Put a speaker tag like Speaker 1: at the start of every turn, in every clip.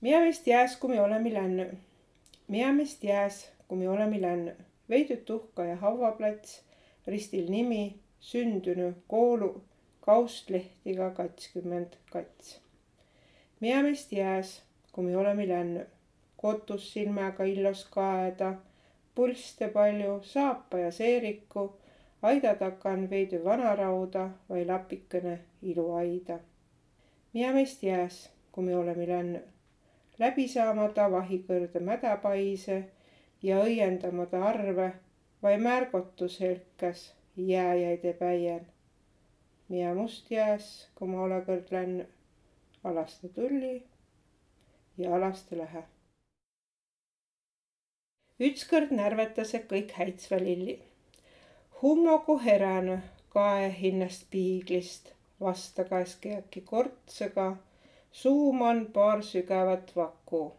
Speaker 1: Miä meist jääs, kui me oleme lännü? Miä meist jääs, kui me oleme lännü? Veidüt tuhka ja hauaplats, ristil nimi, sündünü, koolu, kaustlehtiga katskümmend kats. Miä meist jääs, kui me oleme lännü? Kotus silmäga illos kaeda, pulste palju, saapa ja seeriku, aida takan veidi vanarauda vai lapikene iluaida. Miä meist jääs, kui me oleme lännü? Läbi saamata vahikõrde mädapaise ja õiendamata arve vai märgotus helkas jääjäide päien. Miä must jääs, kui ma olõ kõrd lännü? Alaste tulli ja alaste lähe. Ütskõrd närvetäse kõik häitsvä lilli. Hummogu heränü kae hinnast piiglist, vasta käes kiäki kortsõga Suum on paar sügävat vaku.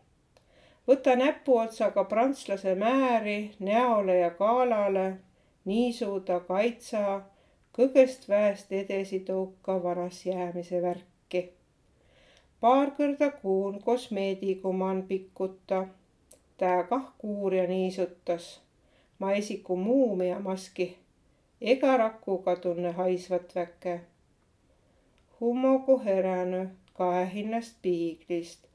Speaker 1: võta näpuotsaga prantslase määri näole ja kaalale, niisu ta kaitsa, kõgest väest edesi tõuka vanas jäämise värki. paar kõrda kuun kosmeedigu man pikkuta. tää kah kuurja niisutas. ma esiku muumia maski. ega rakuga tunne haisvat väke. Hummogu heränü kae hinnast piiglist.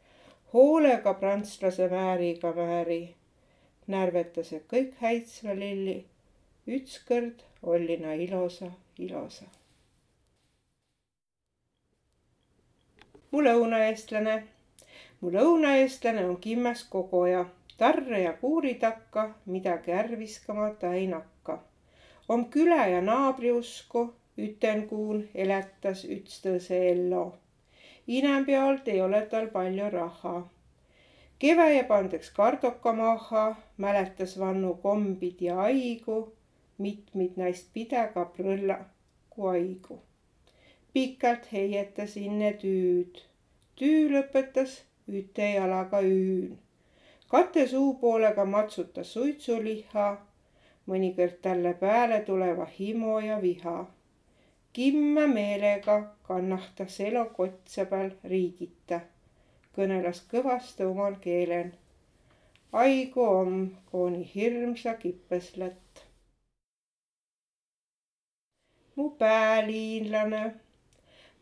Speaker 1: hoolega prantslase määriga määri. närvetase kõik häitsva lilli. ütskõrd olli na ilosa, ilosa. mu lõunaeestlane. mu lõunaeestlane on kimmäs kogoja, tarre ja kuuri takka midagi ärq viskama ta ei nakka. om külä ja naabri usku, ütenkuun elätäs ütstõõsõ ello inämpealt ei ole tal palju raha. Keväjä pandaks kardoka maha, mäletäs vannu kombid ja aigu, mitmid näist pidäga prõlla ku aigu. pikalt heietas inne tüüd. Tüü lõpetas üte jalaga üün. kate suupoolega matsutas suitsuliha, mõnikord talle pääle tuleva himo ja viha kimmä meelega kannahtas elokotse peal riigita, kõnelas kõvasti omal keelen. aigu om, kooni hirmsa kipõslet. mu pääliinlane,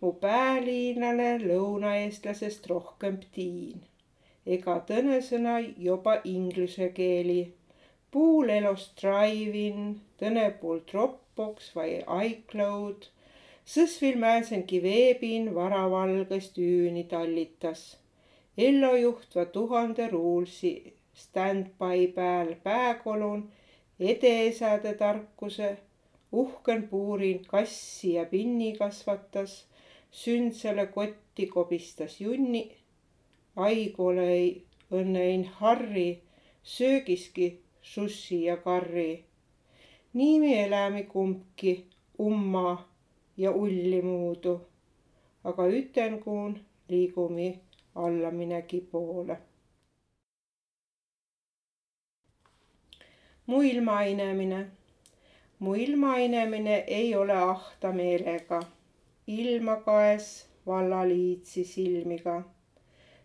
Speaker 1: mu pääliinlane lõunaeestlasest rohkem tiin ega tõnesõna joba inglise keeli. puul elost drive-in, tõne puul Dropbox vai iCloud Sõsvil määnsengi veebin varavalgõst üüni tallitas. Ello juhtva tuhande ruulsi stand-by pääl pääkolun edeesäde tarkuse, uhken puurin kassi ja pinni kasvatas, sündsele kotti kobistas junni. Aigole ei õnnein Harri, söögiski sussi ja karri. nii me elämi kumbki umma ja ullimuudu, aga ütenkuun liigumi allaminegi poole. mu ilmainemine. mu ilmainemine ei ole ahta meelega, ilma kaes vallaliitsi silmiga.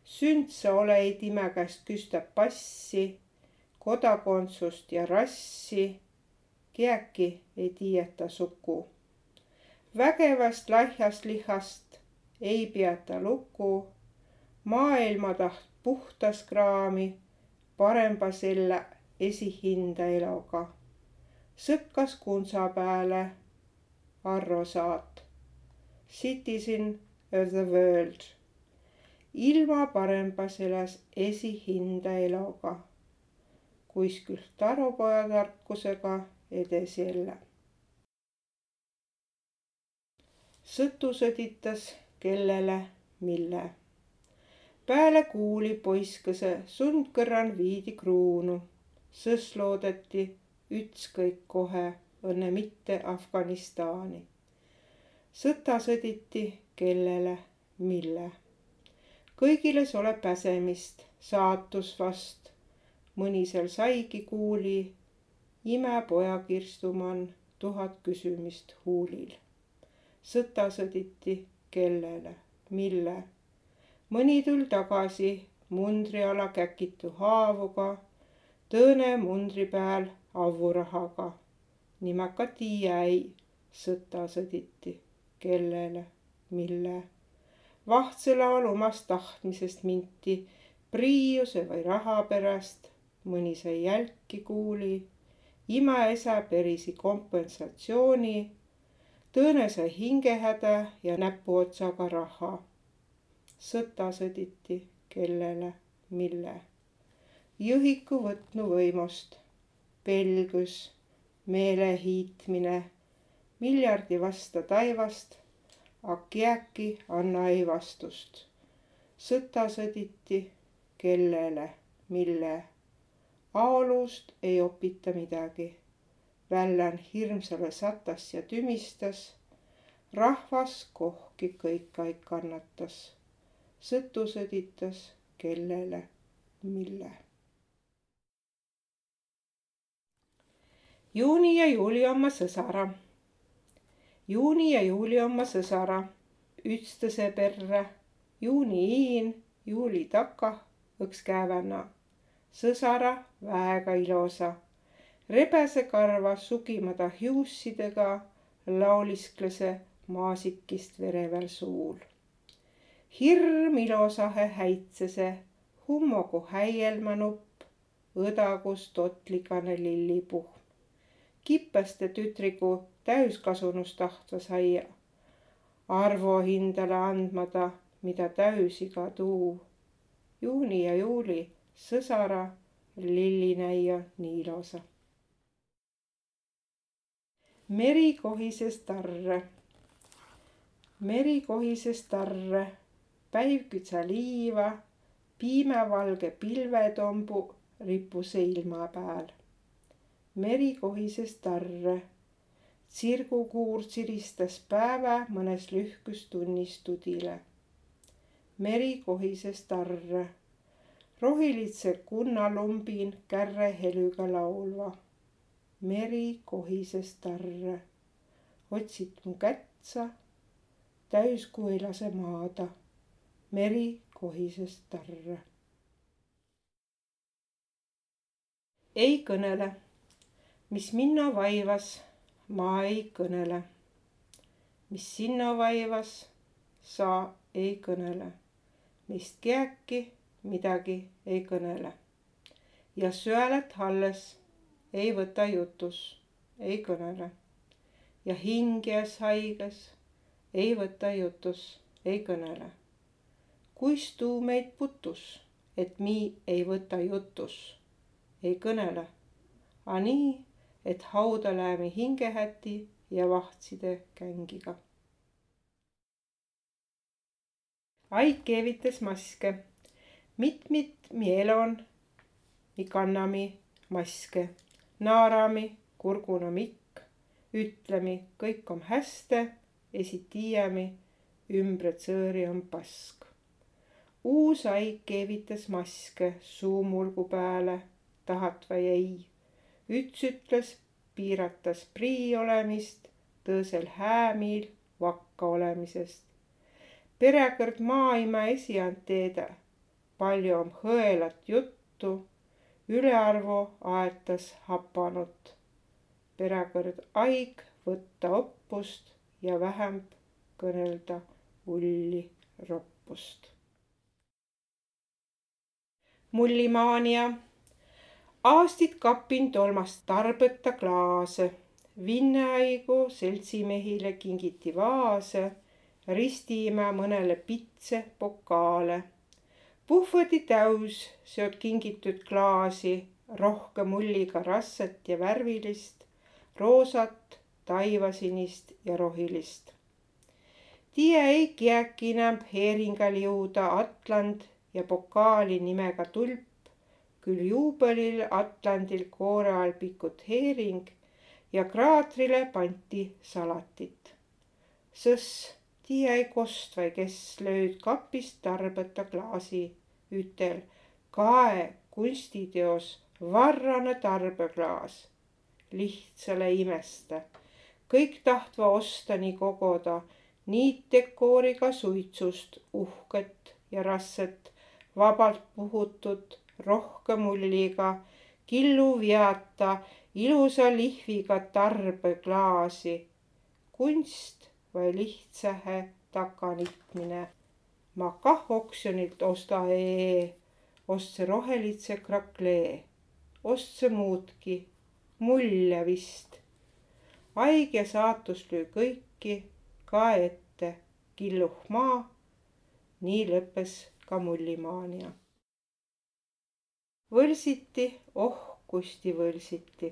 Speaker 1: sündsa ole ei time käest küsta passi, kodakondsust ja rassi. kiäki ei tiiäta sugu vägevast lahjast lihast ei peata lugu. maailma taht puhtas kraami, paremba selle esihinda eloga. sõkkas kuntsa pääle Arro Saat. Citizen of the world. ilma parembas elas esihinda eloga. kuskilt talupojatarkusega edasi jälle sõtu sõditas, kellele, mille. Pääle kuuli poiskõse sundkõrran viidi kruunu. sõs loodeti ütskõik kohe, õnne mitte Afganistani. sõta sõditi, kellele, mille. kõigiles ole päsemist, saatus vast. mõni seal saigi kuuli, imepoja kirstumann tuhat küsimist huulil sõta sõditi, kellele, mille. mõni tull tagasi, mundri ala käkitu haavuga, tõõne mundri peal avurahaga. nimeka tiiä ei, sõtta sõditi, kellele, mille. vahtsõlaul omast tahtmisest minti, priiuse või raha pärast, mõni sai jälki kuuli, imaisa perisi kompensatsiooni, tõõne sai hingehäda ja näpuotsaga raha. sõtta sõditi kellele, mille. Jõhiku võtnu võimust, pelgus, meelehiitmine, miljardi vasta taivast, ak jääki anna ei vastust. sõtta sõditi, kellele, mille. aolust ei opita midagi. Vällän hirmsale satas ja tümistas. rahvas kohki kõik aeg kannatas sõtu sõditas, kellele, mille. juuni ja juuli oma sõsara. juuni ja juuli oma sõsara, ütstõse perre, juuni iin, juuli taka, õks käevenna. sõsara väega ilosa, rebäsekarva sugimada hiussidega laulisklase maasikist verevel suul hirm ilosahe häitsese, hummogu häielmanupp, õdagus totlikane lillipuhm. kippaste tütrigu täuskasunust tahtva saia. arvo hindale andmata, mida täusiga tuu. juuni ja juuli sõsara, lillinäia nii ilosa. Meri kohises tarre. meri kohises tarre päiv kütsa liiva, piimevalge pilvetombu rippuse ilma peal. meri kohises tarre. tsirgukuur tsiristas päeva mõnes lühkus tunnis tudile. meri kohises tarre. rohilitse kunnalumbin kärre helüga laulva. Meri kohises tarre. otsid mu kätsa, täiskuu ei lase maada meri kohises tarre. ei kõnele, mis minna vaivas, ma ei kõnele. mis sinna vaivas, sa ei kõnele. meist kiäki midagi ei kõnele. ja söölet alles ei võta jutus, ei kõnele. ja hinges haiges. Ei võta jutus, ei kõnele. Kuis tuu meid putus, et mi ei võta jutus, ei kõnele, a nii, et hauda läämi hingehäti ja vahtside kängiga. Aik keevitas maske, mit-mit mi elon, mi kannami maske, naarami kurguna mikk, ütlemi, kõik on häste, esi tiiämi, ümbre tsõõri on pask. Uus haig keevitas maske suumulgu peale, tahat või ei. üts ütles, piiratas prii olemist, tõõsel häämiil vakka olemisest. perekõrd maailma esiand teeda, palju on hõelat juttu, ülearvu aetas hapanut. perekõrd haig võtta oppust ja vähem kõnelda ulli roppust mullimaania. aastid kapin tolmast tarbeta klaase. Vinneaigu seltsimehile kingiti vaase, ristiime mõnele pitse pokaale. Puhveti täus seod kingitud klaasi, rohke mulliga rasset ja värvilist, roosat, taivasinist ja rohilist. Tie ei kiäki enam heeringal jõuda Atland ja pokaali nimega tulp, küll juubelil Atlandil koore all pikut heering ja kraatrile pandi salatit. sõss, tii ei kost või kes lööd kapist tarbeta klaasi, ütel kae kunstiteos varrane tarbeklaas. lihtsale imeste, kõik tahtva osta nii kogoda niitdekooriga suitsust uhket ja rasset vabalt puhutud, rohke mulliga, killu veata, ilusa lihviga tarbeklaasi. kunst või lihtsähe takanitmine. Ma kah oksjonilt osta ee, ostse rohelitse kraklee, ostse muudki, mulje vist. aig ja saatus löö kõiki ka ette, killuh maa. nii lõppes ka mullimaania. võlsiti, oh kusti võlsiti.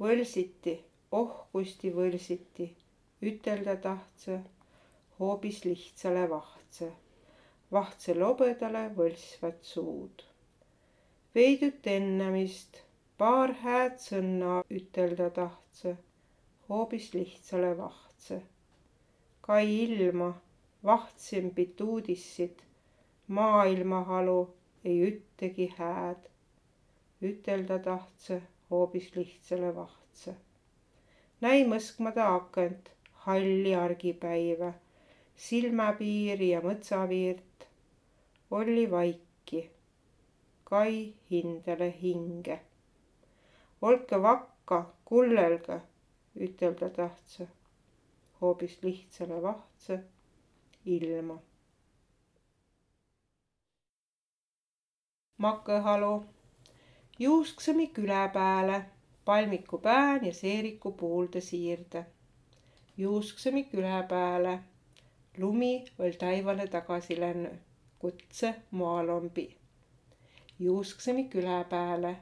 Speaker 1: võlsiti, oh kusti võlsiti, ütelda tahtse hoopis lihtsale vahtse, vahtse lobedale võlsvat suud. veidüt ennamist paar hääd sõna ütelda tahtse, hoopis lihtsale vahtse. kai ilma vahtsempi uudissid, maailmahalu ei üttegi hääd. ütelda tahtse hoopis lihtsale vahtse. näi mõskmada akent, halli argipäiva, silmapiiri ja mõtsaviirt. oli vaiki. kai hindele hinge. olge vakka, kullelge, ütelda tahtse hoopis lihtsale vahtse ilma. Makõhalu juusksõmi külä pääle, palmiku pään ja seeriku puulde siirde. juusksõmi külä pääle, lumi oll taivale tagasi lännü, kutse maalombi. juusksõmi külä pääle,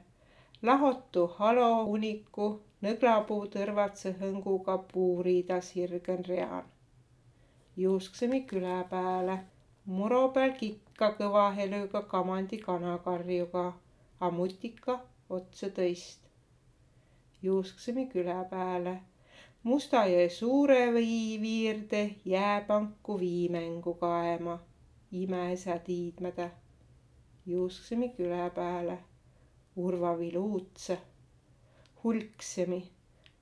Speaker 1: lahotu halo uniku nõglapuu tõrvatse hõnguga puuriida sirgõn rean juusksõmi külä pääle. muro peal kikka kõva helüga kamandi kanakarjuga, a mutika otsa tõist. juusksõmi külä pääle. Mustajõe suure vii viirde jääpanku viimängu kaema, imeisa tiidmädä. juusksõmi külä pääle. urvaviluutse, hulksemi,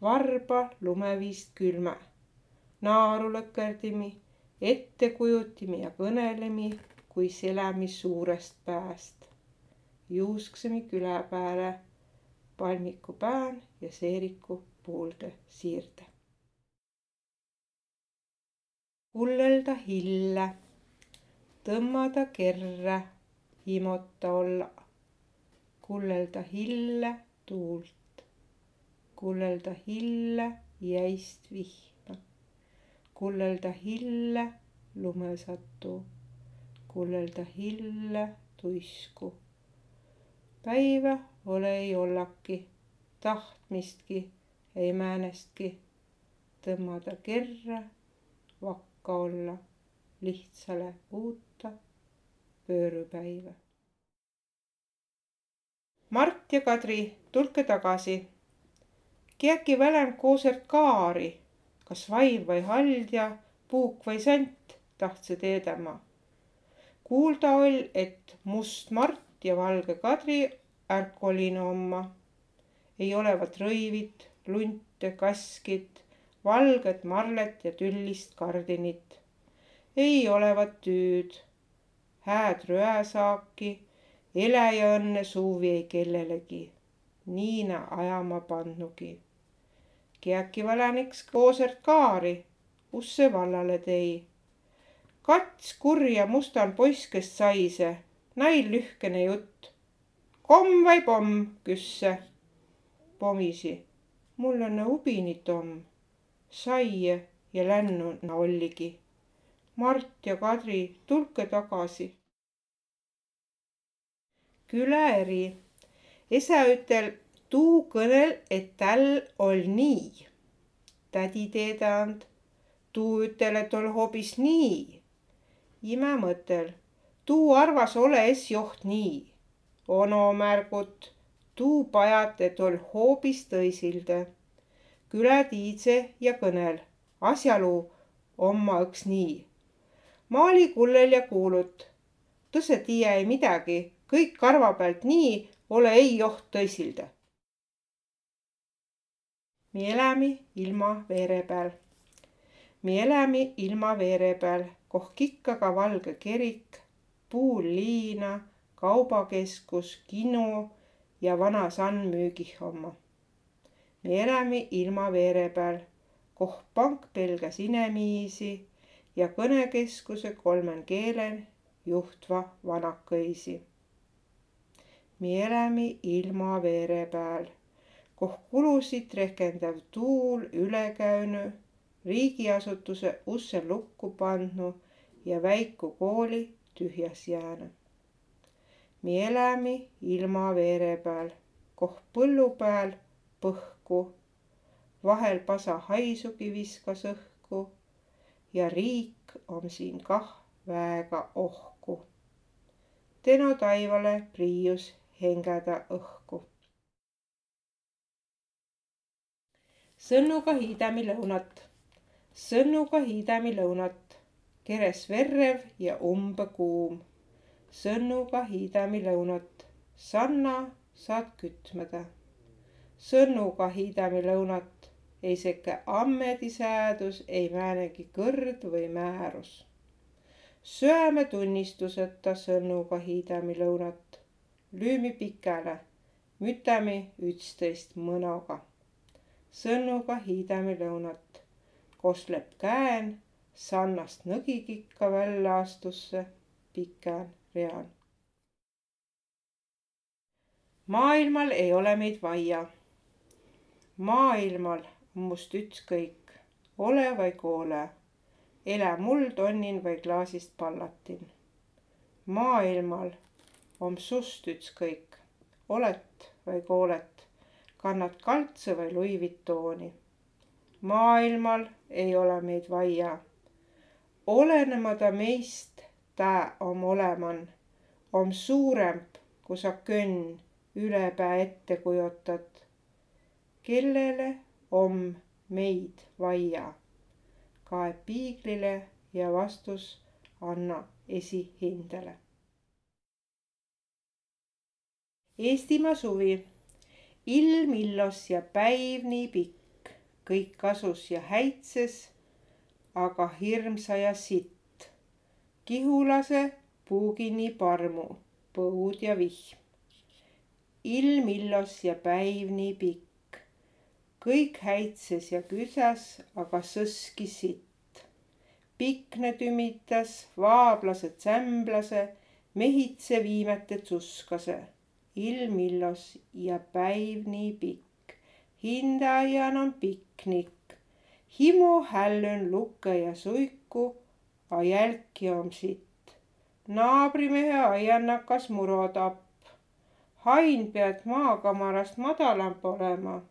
Speaker 1: varba lumeviist külmä. naaru lõkerdimi ette kujutimi ja kõnelemi, kui selämi suurest pääst. juusksemi külä pääle, palmiku pään ja seeriku puulde siirde. Kullelda hille, tõmmada kerre, himota olla. kullelda hille tuult, kullelda hille jäist vihma. Kullelda hille lumesatu, kullelda hille tuisku. päivä ole ei ollaki, tahtmistki ei määnestki, tõmmada kerre, vakka olla, lihtsale uutta pöörupäiva. Mart ja Kadri, tulge tagasi. Kiäki välem koosert kaari kas vaim või haldja, puuk või sant, tahtse teedäma. kuulda oll, et must Mart ja valge Kadri ärkolin omma. ei olevat rõivit, lunte, kaskit, valget marlet ja tüllist kardinit. ei olevat tüüd, hääd röösaaki, ele ja õnne suuvi ei kellelegi. Niina ajama pannugi kiäki valaniks koosert kaari, kus see vallale tõi. kats kurja mustal poiss, kes saise, näil lühkene jutt. komm vai pomm, küsse. pomisi, mul on ubinit saie ja lännuna olligi. Mart ja Kadri, tulge tagasi. külaäri, esa ütel tuu kõnel, et täl oll nii. tädi teedä and, tuu ütel, et oll hoobis nii. ime mõtel, tuu arvas ole es joht nii. ono märgut, tuu pajat, et oll hoobis tõisilde. Küle tiidse ja kõnel, asjaluu omma õks nii. maali kullel ja kuulut, tõse tiiä ei midagi, kõik karva pealt nii, ole ei joht tõisilde mi elämi ilma veere peal. mi elämi ilma veere peal, koh kikkaga valge kerik, puul liina, kaubakeskus, kino ja vana sann müügih omma. Me elämi ilma veere peal, koh pank pelgäs inemiisi ja kõnekeskuse kolmen keelen juhtva vanakõisi. me elämi ilma veere peal, koh kulusid rehkendav tuul üle käünü, riigiasutuse usse lukku pandnu ja väiku kooli tühjas jäänü. me elämi ilma veere peal, koh põllu peal põhku, vahel pasa haisugi viskas õhku ja riik om siin kah väega ohku. Teno taivale priius hengädä õhku. sõnnuga hiidämi lõunat, sõnnuga hiidämi lõunat, keres verrev ja umbe kuum. sõnnuga hiidämi lõunat, sanna saad kütmeda sõnnuga hiidämi lõunat, ei seke ammedisäädus, ei määnegi kõrd või määrus. sööme tunnistuseta sõnnuga hiidämi lõunat, lüümi pikäle, mütämi ütsteist mõnoga. sõnnuga hiidämi lõunat, kosleb käen, sannast nõgikikka välja astusse, pikään rean. maailmal ei ole meid vaia maailmal must ütskõik, ole vai koole, elä mul tonnin vai klaasist pallatin. maailmal om sust ütskõik, olet vai koolet, kannad kaltse vai Louis Vuittoni. maailmal ei ole meid vaia. olenemata meist tää om oleman, om suuremp, kui sa könn ülepää ette kujutad kellele om meid vaia? kaeb piiglile ja vastus anna esihindele. Eestimaa suvi. ilm illos ja päiv nii pikk, kõik kasus ja häitses, aga hirmsa ja sitt. kihulase puugini parmu, põud ja vihm. ilm illos ja päiv nii pikk kõik häitses ja küsäs, aga sõski sitt. Pikne tümitas, vaablase tsämblase, mehitse viimete tsuskase. ilm illos ja päiv nii pikk. Hindaaian on piknik. himu hällön lukke ja suiku, a jälki om sitt. naabrimehe aiannakas muro tapp. hain pead maakamarast madalamp olema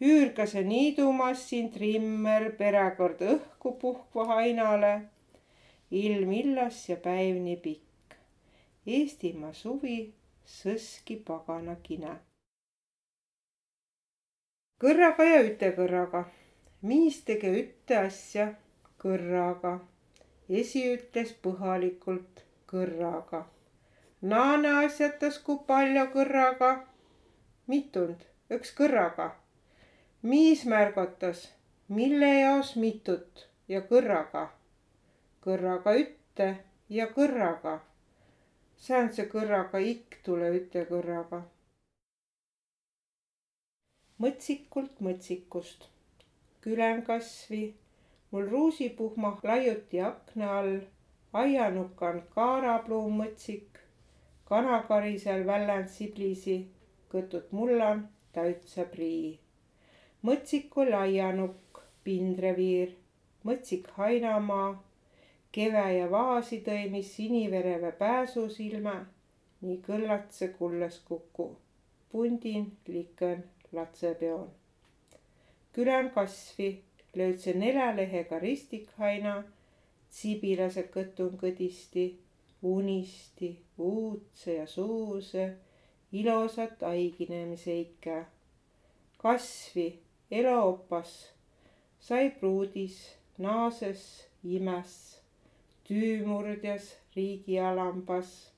Speaker 1: üürgase niidumassin, trimmer, perekord õhku puhkva hainale. ilm illas ja päev nii pikk. Eestimaa suvi sõski pagana kine. kõrraga ja ütekõrraga. miis tege ütte asja kõrraga. esi ütles põhjalikult kõrraga. naane asjatas kui palju kõrraga. mitund, üks kõrraga miis märgatas, mille jaos mitut ja kõrraga. kõrraga ütte ja kõrraga. säändse kõrraga ikk tule üte kõrraga. mõtsikult mõtsikust. külen kasvi, mul ruusipuhma laiuti akna all, aianukk on kaarapluummõtsik, kanakari seal väljend siblisi, kõtut mullan täitsa prii mõtsiku laianukk, pindreviir, mõtsik hainamaa, keve ja vaasi tõi, mis sinivereve pääsusilme, nii kõllatse kulles kuku. pundin likõn latsepeon. külän kasvi, löödse nelalehega ristikhaina, tsibilase kõtun kõdisti, unisti, uudse ja suuse, ilosat aiginemise ikka. kasvi eluopas, sai pruudis, naases, imes, tüümurdjas riigialambas.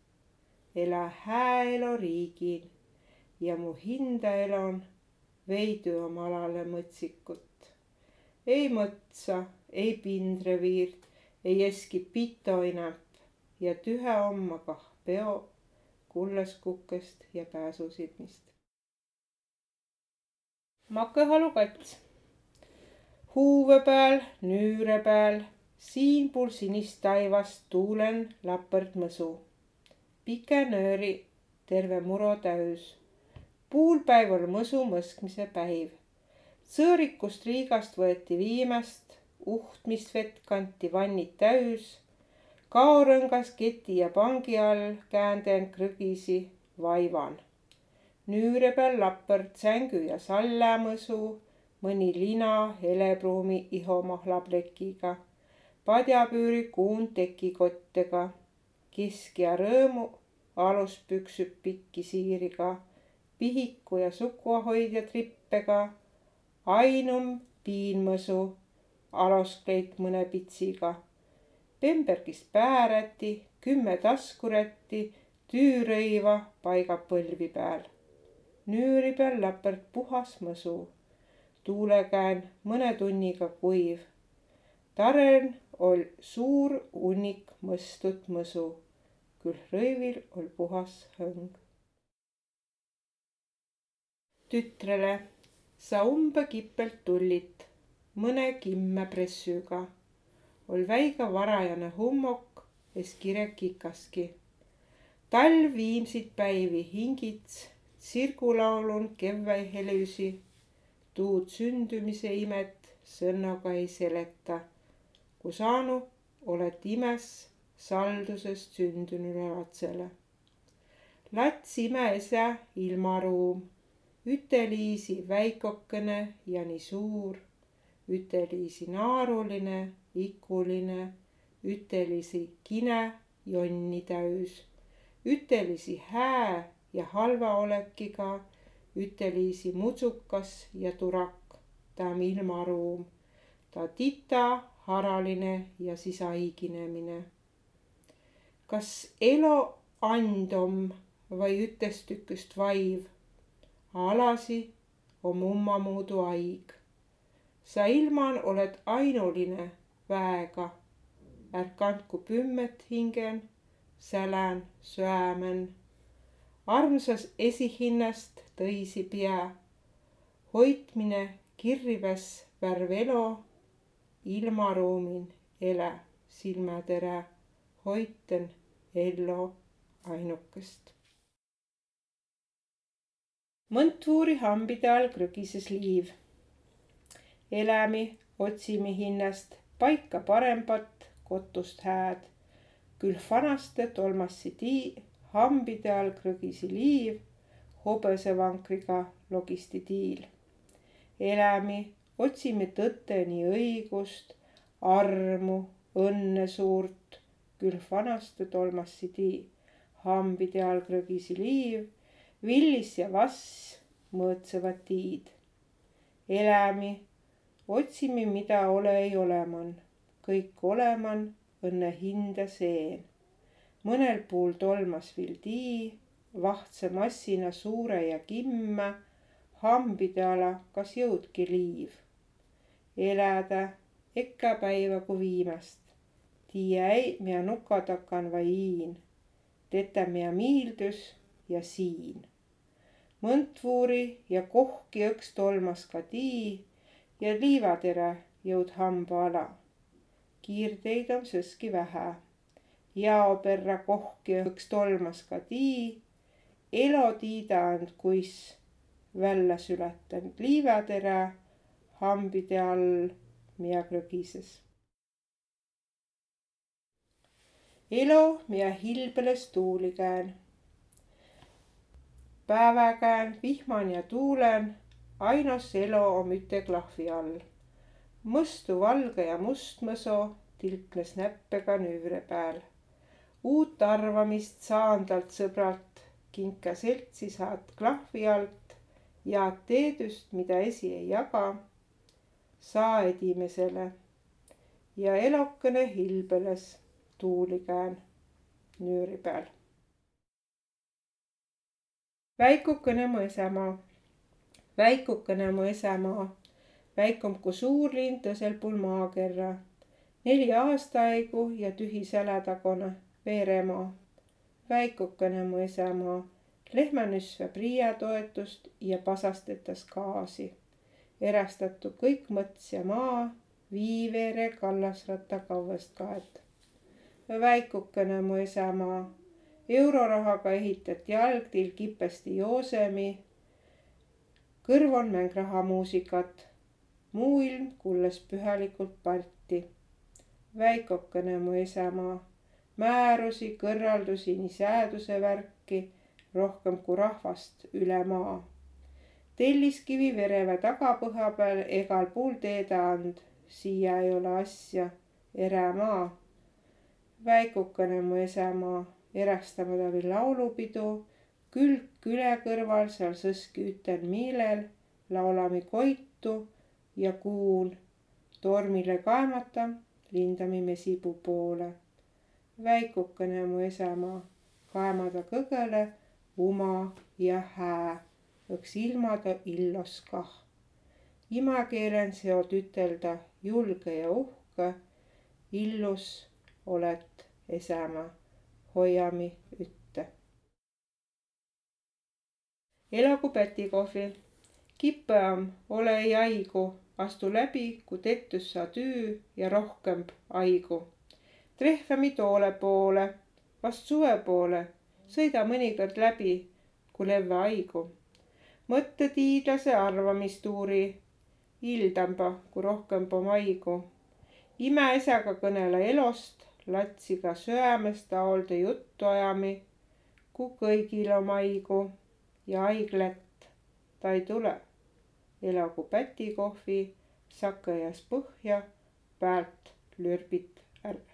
Speaker 1: elä hää elo riigil ja mu hinda elon veidi oma alale mõtsikut. ei mõtsa, ei pindreviirt, ei eski pitoinäp, ja tühe omma kah peo kulleskukest ja pääsusilmist. Makõhalu kats. huuve peal, nüüre peal, siinpool sinist taivast tuulen lapõrd mõsu. pike nööri terve muro täüs. puulpäiv on mõsu mõskmise päiv. sõõrikust Riigast võeti viimast, uhtmisvett kanti vannid täüs kaorõngas keti ja pangi all käänden krõgisi vaivan. Nüüre peal lapõrd sängu ja sallämõsu, mõni lina helepruumi ihomahlaplekiga, padjapüüri kuun tekikottega, kisk ja rõõmu aluspüksüd pikki siiriga, pihiku ja sukuhoidja trippega, ainum piinmõsu, aluskleit mõne pitsiga Bembergist pääräti, kümme taskurätti, tüürõiva paigab põlvi peal. Nüüri peal läperd puhas mõsu. tuulekään mõne tunniga kuiv. Taren ol suur hunnik mõstut mõsu, küll rõivil ol puhas hõng. tütrele, sa umbe kipelt tullit, mõne kimme pressüga ol väiga varajane hummok es kirek kikaski. talv viimsid päivi hingits, tsirgulaulun kevväi helüsi. tuud sündümise imet sõnnaga ei seleta. kui saanu, oled imes saldusest sündünule lapsele. lats imeisa ilmaruum, üteliisi väikokene ja nii suur, üteliisi naaruline ikuline, ütelisi kine jonni täüs, ütelisi hää ja halva olekiga, ütelisi mutsukas ja turak, ta on ilmaruum, ta tita, haraline ja sisaiginemine. kas elo andom vai ütestüküst vaiv, alasi om ummamuudu aig. sa ilman oled ainuline väega. Ärk andku pümmet hingen, sälän söämen. Armsas esihinnast tõisi pea. hoitmine kirves värv elo, ilmaruumin elä silmätere, hoiten ello ainukest. mõntvuuri hambide all krõgises liiv. elämi otsime hinnast paika parembat kotust hääd. küll vanaste tolmassi tii, hambide all krõgisi liiv, hobõsevankriga logisti tiil. elämi, otsime tõtteni õigust, armu, õnne suurt, küll vanaste tolmassi tii, hambide all krõgisi liiv, villis ja vass mõõtsevad tiid. elämi otsimi, mida ole ei oleman, kõik oleman õnne hinda seen. Mõnel puul tolmas vill tii, vahtse massina suure ja kimme, hambide ala, kas jõudki liiv. eläda ekka päiva kui viimast. tiia ei, mina nuka takan vai iin. tetä mina miildus ja siin. mõntvuuri ja kohki õks tolmas ka tii ja liivatere jõud hamba ala. kiirteid on sõski vähe. Jaoperra kohki õks tolmas ka tii. elo tiida and kuis välja sületanud liivatere hambide all, mida krõgises. elo, mida hilbeles tuuli kään. päeväkään vihman ja tuulen ainus elo om üte klahvi all. mõstu valge ja mustmõso tilknes näppega nüüre peal. Uut arvamist saan talt sõbralt, kinka seltsi saad klahvi alt ja teedüst, mida esi ei jaga. saa edimesele ja elokene hilbeles tuulikään nüüri peal. väikukene mõisamaa väikukene mu esemaa, väikum kui suur linn tõsel pool maakerra. neli aastaaigu ja tühi seletagune, Veeremaa, väikukene mu esemaa, lehmanüsva Priia toetust ja pasastetas gaasi. erastatu kõik mõts ja maa, Viiveere kallasratta kauest kaet. väikukene mu esemaa, eurorahaga ehitati jalgtiil kipesti Joosemi. kõrv on mäng rahamuusikat, muu ilm kulles pühalikult Balti. väikukene mu esemaa määrusi, kõrraldusi, nii sääduse värki, rohkem kui rahvast üle maa. telliskivi vereva tagapõha peal egal pool teeda and, siia ei ole asja, eremaa. väikukene mu esemaa, erastame ta veel laulupidu, külg küle kõrval seal sõsküütel miilel, laulame koitu ja kuul, tormile kaemata, lindame mesipuu poole väikukene mu esemaa, kaemada kõgele uma ja hää, õks ilmada illos kah. imakeelen seod ütelda julge ja uhke, illus oled esemaa, hoiami ütte. elagu pätikohvi, kippõam ole ei aigu, astu läbi, kui tettus sa tüü ja rohkem aigu trehvami toole poole, vast suve poole, sõida mõnikord läbi, kui levve haigu. mõtte tiidlase arvamistuuri, hildamba, kui rohkem po maigu. imeesaga kõnele elost, latsiga söömest taolde juttu ajami, kui kõigil on haigu ja haiglet ta ei tule. elagu pätikohvi, sakõjas põhja, pealt lürbit ärk.